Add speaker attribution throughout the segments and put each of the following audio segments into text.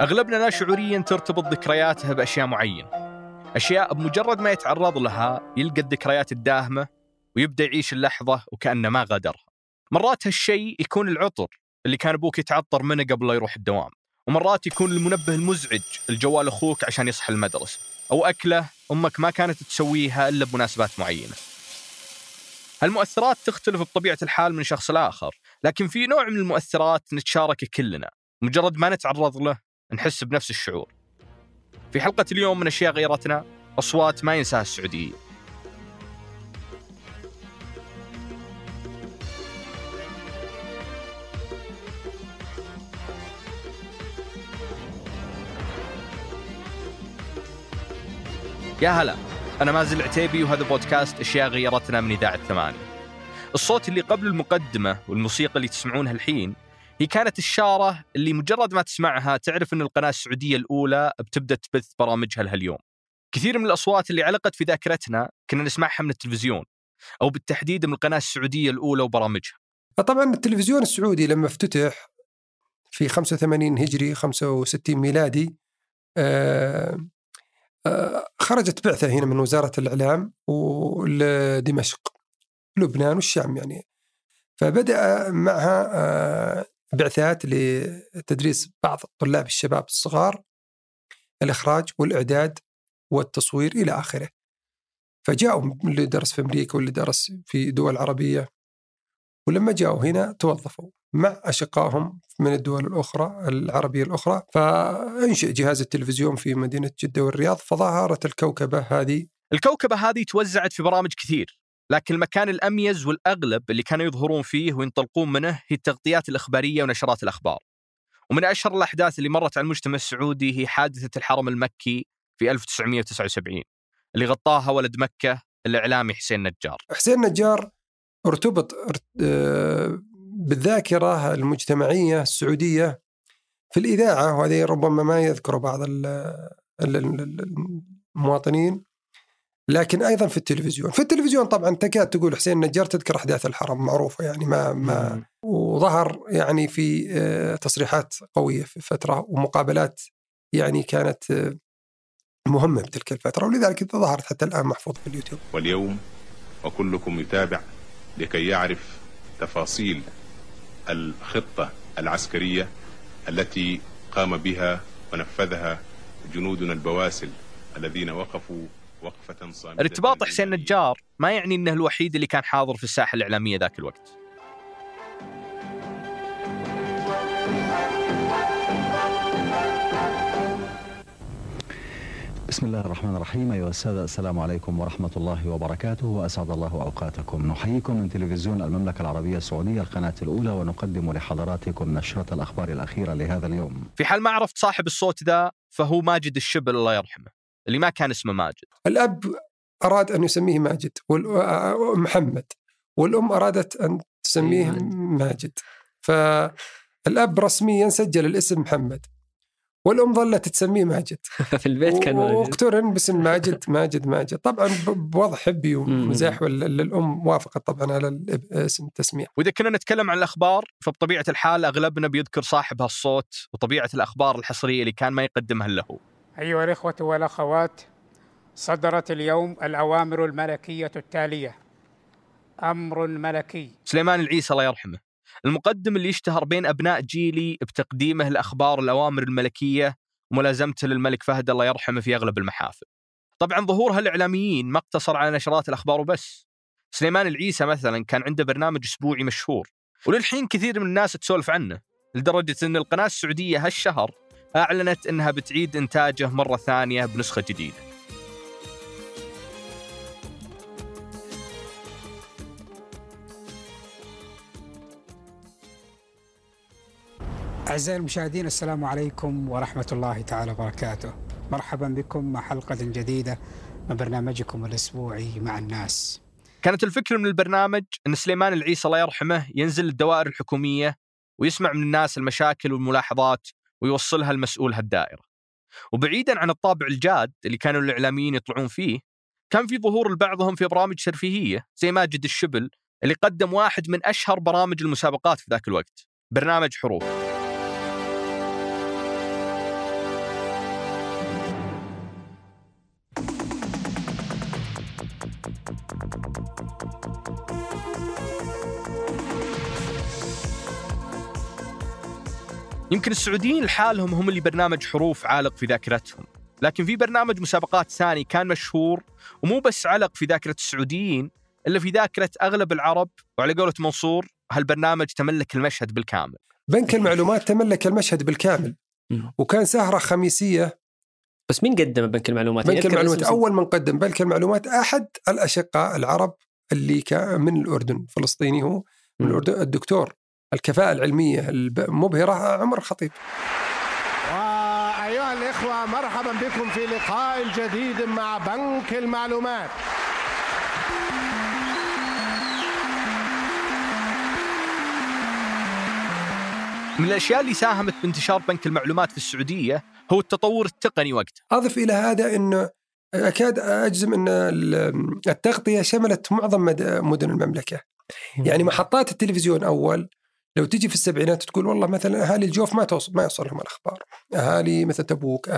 Speaker 1: أغلبنا لا شعوريا ترتبط ذكرياته بأشياء معينة. أشياء بمجرد ما يتعرض لها يلقى الذكريات الداهمة ويبدأ يعيش اللحظة وكأنه ما غادرها. مرات هالشيء يكون العطر اللي كان أبوك يتعطر منه قبل لا يروح الدوام ومرات يكون المنبه المزعج الجوال أخوك عشان يصحى المدرسة أو أكلة أمك ما كانت تسويها إلا بمناسبات معينة. هالمؤثرات تختلف بطبيعة الحال من شخص لآخر لكن في نوع من المؤثرات نتشاركه كلنا مجرد ما نتعرض له نحس بنفس الشعور. في حلقة اليوم من أشياء غيرتنا أصوات ما ينساها السعوديين يا هلا. أنا مازن العتيبي وهذا بودكاست أشياء غيرتنا من إذاعة ثمانية. الصوت اللي قبل المقدمة والموسيقى اللي تسمعونها الحين هي كانت الشارة اللي مجرد ما تسمعها تعرف أن القناة السعودية الأولى بتبدأ تبث برامجها لهاليوم. كثير من الأصوات اللي علقت في ذاكرتنا كنا نسمعها من التلفزيون أو بالتحديد من القناة السعودية الأولى وبرامجها.
Speaker 2: طبعا التلفزيون السعودي لما افتتح في 85 هجري 65 ميلادي آه خرجت بعثة هنا من وزارة الإعلام ولدمشق لبنان والشام يعني. فبدأ معها آه بعثات لتدريس بعض الطلاب الشباب الصغار الإخراج والإعداد والتصوير إلى آخره. فجاءوا اللي درس في أمريكا واللي درس في دول عربية ولما جاءوا هنا توظفوا. مع أشقائهم من الدول الأخرى العربية الأخرى. فأنشئ جهاز التلفزيون في مدينة جدة والرياض فظهرت الكوكبة هذه.
Speaker 1: الكوكبة هذه توزعت في برامج كثير لكن المكان الأميز والأغلب اللي كانوا يظهرون فيه وينطلقون منه هي التغطيات الإخبارية ونشرات الأخبار. ومن أشهر الأحداث اللي مرت على المجتمع السعودي هي حادثة الحرم المكي في 1979 اللي غطاها ولد مكة الإعلامي حسين نجار.
Speaker 2: حسين نجار ارتبط بالذاكرة المجتمعية السعودية في الإذاعة وهذه ربما ما يذكر بعض المواطنين لكن أيضا في التلفزيون، في التلفزيون طبعا تكاد تقول حسين نجار تذكر أحداث الحرم معروفة يعني ما ما وظهر يعني في آه، تصريحات قوية في فترة ومقابلات يعني كانت آه، مهمة بتلك الفترة. ولذلك ظهرت حتى الآن محفوظه في اليوتيوب.
Speaker 3: واليوم وكلكم يتابع لكي يعرف تفاصيل الخطة العسكرية التي قام بها ونفذها جنودنا البواسل الذين وقفوا وقفة
Speaker 1: صامتة ارتباط حسين نجار ما يعني إنه الوحيد اللي كان حاضر في الساحة الإعلامية ذاك الوقت.
Speaker 4: بسم الله الرحمن الرحيم. أيها السادة السلام عليكم ورحمة الله وبركاته. وأسعد الله أوقاتكم. نحييكم من تلفزيون المملكة العربية السعودية القناة الأولى ونقدم لحضراتكم نشرة الأخبار الأخيرة لهذا اليوم.
Speaker 1: في حال ما عرفت صاحب الصوت ذا فهو ماجد الشبل الله يرحمه اللي ما كان اسمه ماجد.
Speaker 2: الأب أراد أن يسميه ماجد ومحمد والأم أرادت أن تسميه ماجد. فالأب رسميا سجل الاسم محمد. والأم ظلت تسميه ماجد.
Speaker 5: في البيت كان ماجد.
Speaker 2: واقترن باسم ماجد ماجد ماجد. طبعا بوضع حبي ومزاح الأم وافقت طبعا على اسم التسمية
Speaker 1: وإذا كنا نتكلم عن الأخبار فبطبيعة الحال أغلبنا بيذكر صاحب هالصوت وطبيعة الأخبار الحصرية اللي كان ما يقدمها إلا هو.
Speaker 6: أيها الإخوة والأخوات صدرت اليوم الأوامر الملكية التالية. أمر ملكي.
Speaker 1: سليمان العيسى الله يرحمه. المقدم اللي يشتهر بين أبناء جيلي بتقديمه الأخبار الأوامر الملكية وملازمته للملك فهد الله يرحمه في أغلب المحافل. طبعا ظهور هالإعلاميين ما اقتصر على نشرات الأخبار وبس. سليمان العيسى مثلا كان عنده برنامج أسبوعي مشهور وللحين كثير من الناس تسولف عنه لدرجة أن القناة السعودية هالشهر أعلنت أنها بتعيد إنتاجه مرة ثانية بنسخة جديدة.
Speaker 6: أعزائي المشاهدين السلام عليكم ورحمة الله تعالى وبركاته. مرحبا بكم مع حلقة جديدة من برنامجكم الأسبوعي مع الناس.
Speaker 1: كانت الفكرة من البرنامج أن سليمان العيسى الله يرحمه ينزل الدوائر الحكومية ويسمع من الناس المشاكل والملاحظات ويوصلها لمسؤول هالدائرة. وبعيدا عن الطابع الجاد اللي كانوا الإعلاميين يطلعون فيه كان في ظهور لبعضهم في برامج ترفيهية زي ماجد الشبل اللي قدم واحد من أشهر برامج المسابقات في ذاك الوقت برنامج حروف يمكن السعوديين لحالهم هم اللي برنامج حروف عالق في ذاكرتهم لكن في برنامج مسابقات ثاني كان مشهور ومو بس علق في ذاكرة السعوديين إلا في ذاكرة أغلب العرب وعلى قولة منصور هالبرنامج تملك المشهد بالكامل
Speaker 2: بنك المعلومات تملك المشهد بالكامل. وكان سهرة خميسية
Speaker 5: بس مين قدم بنك المعلومات؟
Speaker 2: بنك المعلومات أول من قدم بنك المعلومات أحد الأشقاء العرب اللي كان من الأردن فلسطيني هو من. الأردن الدكتور الكفاءة العلمية المبهرة عمر الخطيب
Speaker 7: وأيها الإخوة مرحبا بكم في لقاء جديد مع بنك المعلومات.
Speaker 1: من الأشياء اللي ساهمت بانتشار بنك المعلومات في السعودية هو التطور التقني وقتها.
Speaker 2: أضف إلى هذا أنه أكاد أجزم أن ال- التغطية شملت معظم مد- مدن المملكة. يعني محطات التلفزيون أول لو تجي في السبعينات تقول والله مثلا أهالي الجوف ما توصل ما يوصلهم الأخبار. أهالي مثل تبوك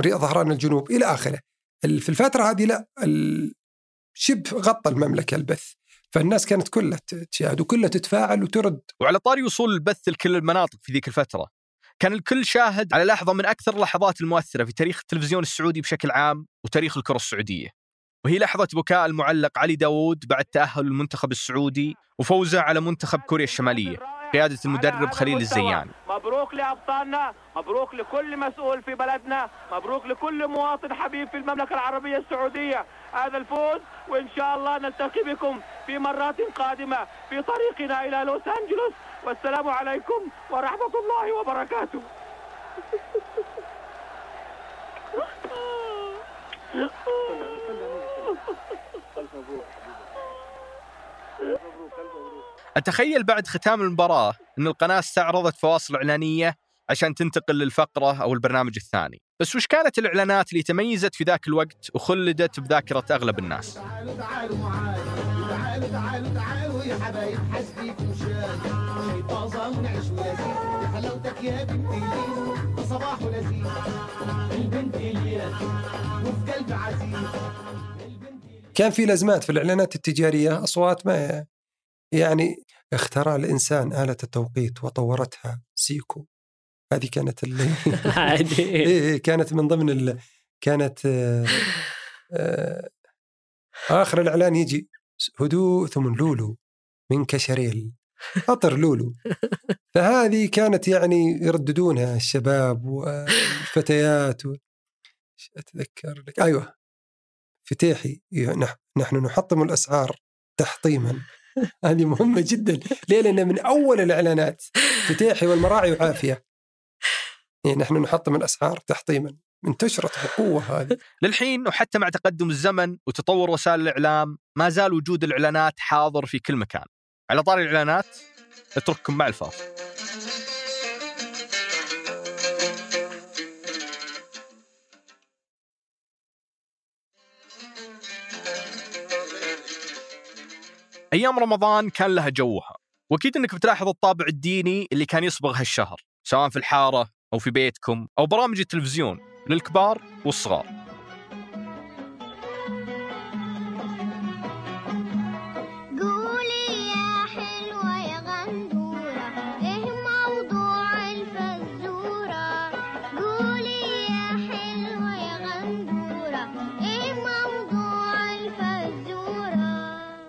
Speaker 2: رياض ظهران الجنوب إلى آخره. ال- في الفترة هذه لا شبه غطى المملكة البث. فالناس كانت كلها تشاهد وكلها تتفاعل وترد.
Speaker 1: وعلى طاري وصول البث لكل المناطق في ذيك الفترة. كان الكل شاهد على لحظة من أكثر اللحظات المؤثرة في تاريخ التلفزيون السعودي بشكل عام وتاريخ الكرة السعودية. وهي لحظة بكاء المعلق علي داوود بعد تأهل المنتخب السعودي وفوزه على منتخب كوريا الشمالية قيادة المدرب خليل الزيان.
Speaker 8: مبروك لأبطالنا مبروك لكل مسؤول في بلدنا مبروك لكل مواطن حبيب في المملكة العربية السعودية. هذا الفوز وإن شاء الله نلتقي بكم في مرات قادمة في طريقنا إلى لوس أنجلوس. والسلام عليكم ورحمة الله وبركاته.
Speaker 1: أتخيل بعد ختام المباراة أن القناة استعرضت فواصل إعلانية عشان تنتقل للفقرة أو البرنامج الثاني. بس وش كانت الإعلانات اللي تميزت في ذاك الوقت وخلدت بذاكرة أغلب الناس؟
Speaker 7: تعالوا تعالوا معاي. تعالوا تعالوا تعالوا يا حبايب حسبيكم شاي شاي طازة ونعيش ولذيذ يا حلاوتك يا بنت الليل صباح لذيذ. البنت الياس وفي قلب عزيز.
Speaker 2: كان في لازمات في الإعلانات التجارية أصوات ما يعني اخترع الإنسان آلة التوقيت وطورتها سيكو. هذه كانت اللي
Speaker 5: عادي.
Speaker 2: إيه إيه كانت من ضمن ال... كانت آه آه آخر الإعلان يجي. هدوء ثم لولو من كشريل. أطر لولو. فهذه كانت يعني يرددونها الشباب والفتيات و... إيش أتذكر لك. أيوه. فتيحي. إيه، نح- نحن نحطم الأسعار تحطيما. هذه مهمة جدا. ليه؟ لأن من أول الإعلانات فتيحي والمراعي وعافية. يعني نحن نحطم الأسعار تحطيما. انتشرت بقوة هذه.
Speaker 1: للحين وحتى مع تقدم الزمن وتطور وسائل الإعلام ما زال وجود الإعلانات حاضر في كل مكان. على طاري الإعلانات اترككم مع الفاصل. أيام رمضان كان لها جوها. وأكيد أنك بتلاحظ الطابع الديني اللي كان يصبغ هالشهر سواء في الحارة أو في بيتكم أو برامج التلفزيون للكبار والصغار.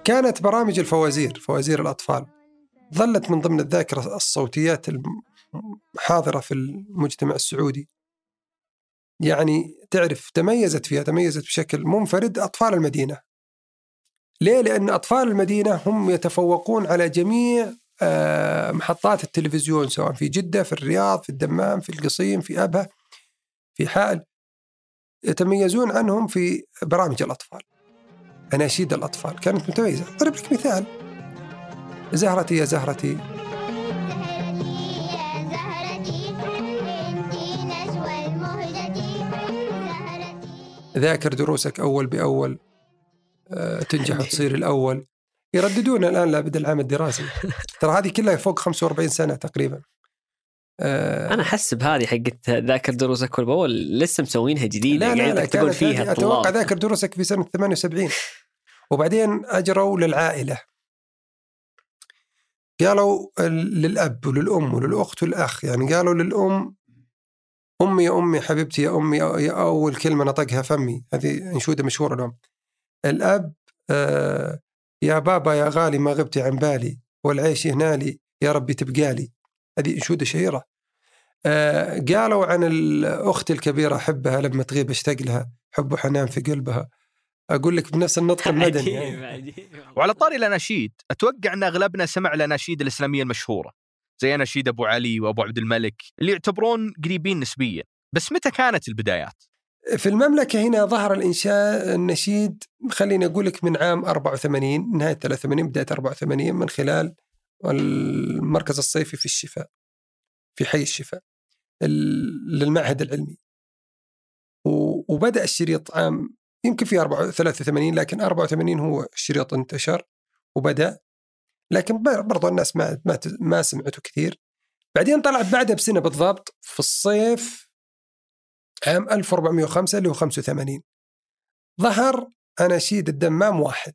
Speaker 2: كانت برامج الفوازير فوازير الأطفال. ظلت من ضمن الذاكرة الصوتيات الحاضرة في المجتمع السعودي. يعني تعرف تميزت فيها تميزت بشكل منفرد أطفال المدينة. ليه؟ لأن أطفال المدينة هم يتفوقون على جميع آه، محطات التلفزيون سواء في جدة في الرياض في الدمام في القصيم في أبها في حائل. يتميزون عنهم في برامج الأطفال. أناشيد الأطفال كانت متميزة. أضرب لك مثال. زهرتي يا زهرتي. ذاكر دروسك أول بأول. آه، تنجح وتصير الأول. يرددون الآن لابد العام الدراسي. ترى هذه كلها فوق 45 سنة تقريبا. آه،
Speaker 5: أنا احس بهذه حقت ذاكر دروسك والبول لسه مسوينها جديدة
Speaker 2: لا لا
Speaker 5: قاعد
Speaker 2: لا كانت
Speaker 5: فيها أتوقع
Speaker 2: ذاكر دروسك في سنة 78 وبعدين أجروا للعائلة. قالوا ال- للأب وللأم وللأخت والأخ يعني قالوا للأم أمي يا أمي حبيبتي يا أمي يا أول كلمة نطقها فمي. هذه انشوده مشهورة لهم الأب آه يا بابا يا غالي ما غبتي عن بالي والعيش هنالي يا ربي تبقالي هذه انشوده شهيرة. آه قالوا عن الأخت الكبيرة أحبها لما تغيب اشتاق لها حب وحنان في قلبها. أقول لك بنفس النطق المدني يعني.
Speaker 1: وعلى طاري الأناشيد أتوقع أن أغلبنا سمع الأناشيد الإسلامية المشهورة زي أناشيد أبو علي وأبو عبد الملك اللي يعتبرون قريبين نسبيا بس متى كانت البدايات؟
Speaker 2: في المملكة هنا ظهر الإنشاء النشيد خليني أقول لك من عام 84 نهاية 83 بداية 84 من خلال المركز الصيفي في الشفاء في حي الشفاء ال- للمعهد العلمي وبدأ الشريط عام يمكن في 4 83 لكن 84 هو الشريط انتشر وبدأ. لكن برضو الناس ما ما ما سمعته كثير. بعدين طلع بعدها بسنة بالضبط في الصيف عام 1405 اللي هو 85 ظهر أناشيد الدمام واحد.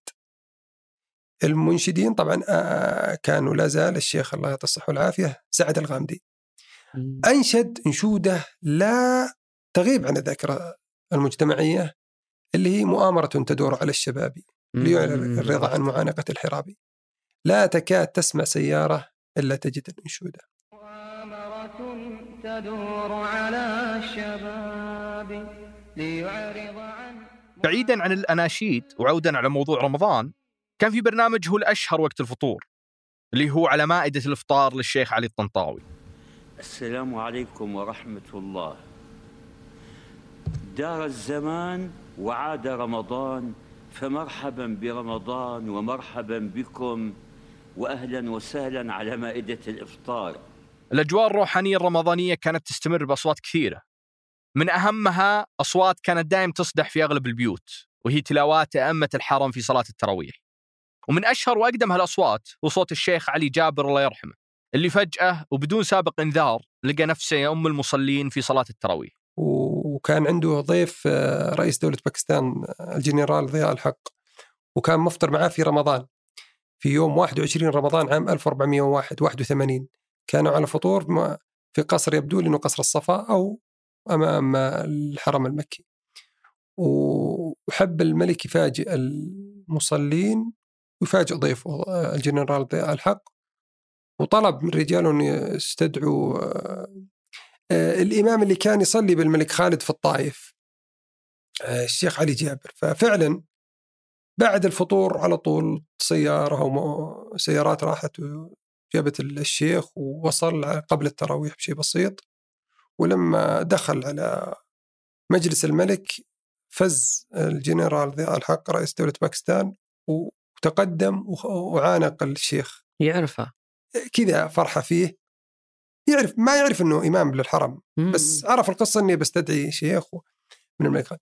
Speaker 2: المنشدين طبعا كانوا لا زال الشيخ الله يعطيه الصحة والعافية سعد الغامدي. أنشد انشودة لا تغيب عن الذاكرة المجتمعية اللي هي مؤامرة تدور على الشباب ليعلن الرضا عن معانقة الحرابي لا تكاد تسمع سيارة إلا تجد الأنشودة
Speaker 9: مؤامرة تدور على الشباب ليعرض عن
Speaker 1: بعيدا عن الأناشيد وعودا على موضوع رمضان كان في برنامج هو الأشهر وقت الفطور اللي هو على مائدة الإفطار للشيخ علي الطنطاوي.
Speaker 10: السلام عليكم ورحمة الله. دار الزمان وعاد رمضان فمرحبا برمضان ومرحبا بكم وأهلا وسهلا على مائدة الإفطار.
Speaker 1: الأجواء الروحانية الرمضانية كانت تستمر بأصوات كثيرة. من أهمها أصوات كانت دائم تصدح في أغلب البيوت وهي تلاوات أئمة الحرم في صلاة التراويح. ومن أشهر وأقدم هالأصوات هو صوت الشيخ علي جابر الله يرحمه اللي فجأة وبدون سابق انذار لقى نفسه يؤم المصلين في صلاة التراويح.
Speaker 2: وكان عنده ضيف آه، رئيس دولة باكستان آه، الجنرال ضياء الحق. وكان مفطر معاه في رمضان في يوم 21 رمضان عام 1401 81 كانوا على فطور في قصر يبدو لي انه قصر الصفا أو أمام الحرم المكي. وحب الملك يفاجئ المصلين ويفاجئ ضيفه آه، الجنرال ضياء الحق. وطلب من رجاله أن يستدعوا آه، الإمام اللي كان يصلي بالملك خالد في الطائف آه، الشيخ علي جابر. ففعلا بعد الفطور على طول م- سيارات راحت وجابت الشيخ ووصل قبل التراويح بشيء بسيط. ولما دخل على مجلس الملك فز الجنرال ضياء الحق رئيس دولة باكستان وتقدم وعانق الشيخ.
Speaker 5: يعرفها
Speaker 2: كذا فرحة فيه. يعرف ما يعرف إنه إمام للحرم بس عرف القصة إني بستدعي شيخ من الملك خالد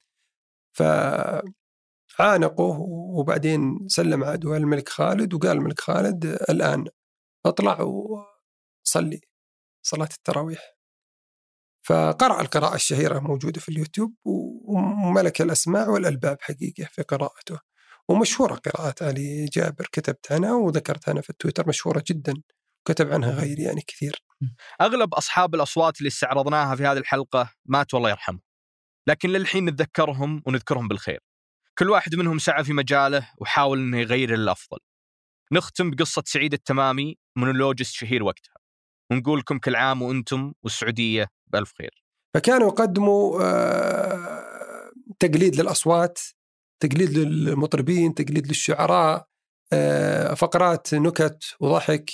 Speaker 2: فعانقه وبعدين سلم عدوى الملك خالد وقال الملك خالد الآن أطلع وصلي صلاة التراويح. فقرأ القراءة الشهيرة موجودة في اليوتيوب وملك الأسماع والألباب حقيقة في قراءته. ومشهورة قراءة علي جابر كتبت عنها وذكرت أنا في التويتر مشهورة جدا. كتب عنها غيري يعني كثير.
Speaker 1: أغلب أصحاب الأصوات اللي استعرضناها في هذه الحلقة ماتوا الله يرحمه. لكن للحين نتذكرهم ونذكرهم بالخير. كل واحد منهم سعى في مجاله وحاول إنه يغير للافضل نختم بقصة سعيد التمامي مونولوجست شهير وقتها. ونقول لكم كل عام وأنتم والسعودية بألف خير.
Speaker 2: فكانوا يقدموا آه، تقليد للأصوات تقليد للمطربين تقليد للشعراء آه، فقرات نكت وضحك.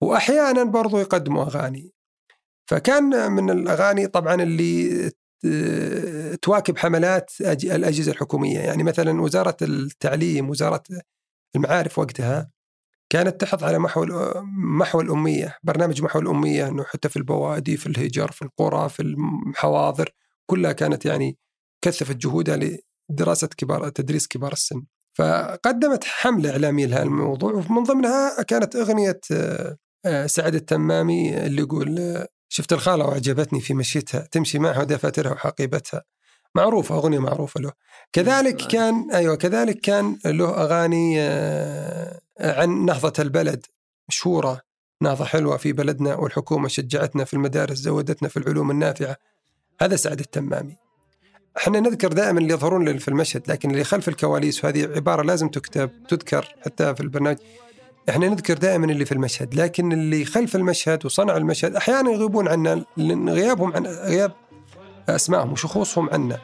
Speaker 2: وأحيانا برضو يقدموا أغاني. فكان من الأغاني طبعا اللي تواكب حملات الأجهزة الحكومية. يعني مثلا وزارة التعليم وزارة المعارف وقتها كانت تحض على محو محو الأمية برنامج محو الأمية أنه حتى في البوادي في الهجر في القرى في الحواضر كلها كانت يعني كثفت جهودها لدراسة كبار تدريس كبار السن. فقدمت حملة إعلامية لهذا الموضوع ومن ضمنها كانت آه، سعد التمامي اللي يقول آه، شفت الخالة وعجبتني في مشيتها تمشي معها دفاترها وحقيبتها. معروفة أغنية معروفة له. كذلك كان أيوة كذلك كان له أغاني آه، عن نهضة البلد. مشهورة نهضة حلوة في بلدنا والحكومة شجعتنا في المدارس زودتنا في العلوم النافعة. هذا سعد التمامي. إحنا نذكر دائما اللي يظهرون في المشهد لكن اللي خلف الكواليس وهذه عبارة لازم تكتب تذكر حتى في البرنامج. إحنا نذكر دائما اللي في المشهد لكن اللي خلف المشهد وصنع المشهد أحيانا يغيبون عنا لأن غيابهم عن غياب أسمائهم وشخوصهم عنا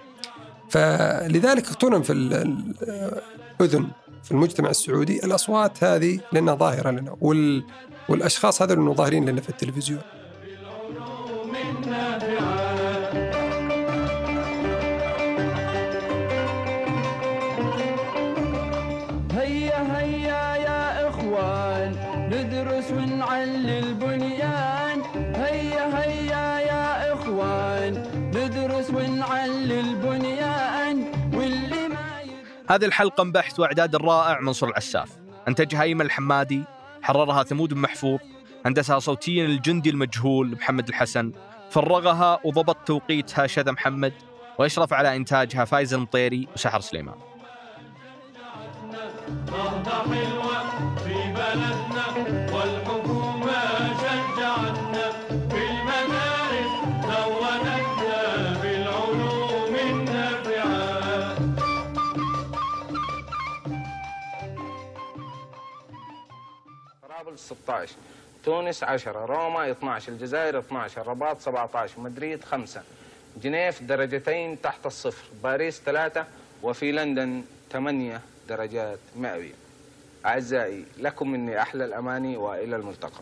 Speaker 2: فلذلك اغتنم في ال- الأذن في المجتمع السعودي. الأصوات هذه لانها ظاهرة لنا وال والأشخاص هذول اللي ظاهرين لنا في التلفزيون.
Speaker 9: ندرس ونعلي بنيان هيا هيا يا إخوان ندرس ونعلي بنيان واللي ما
Speaker 1: هذه الحلقة من بحث وإعداد الرائع منصور العساف. أنتجها أيمن الحمادي حررها ثمود بن محفوظ هندسها صوتيا الجندي المجهول محمد الحسن. فرغها وضبط توقيتها شذا محمد ويشرف على إنتاجها فايز المطيري وسحر سليمان.
Speaker 11: 16 تونس 10 روما 12 الجزائر 12 الرباط 17 مدريد 5 جنيف درجتين تحت الصفر باريس 3 وفي لندن 8 درجات مئوية. أعزائي لكم مني أحلى الأماني وإلى الملتقى.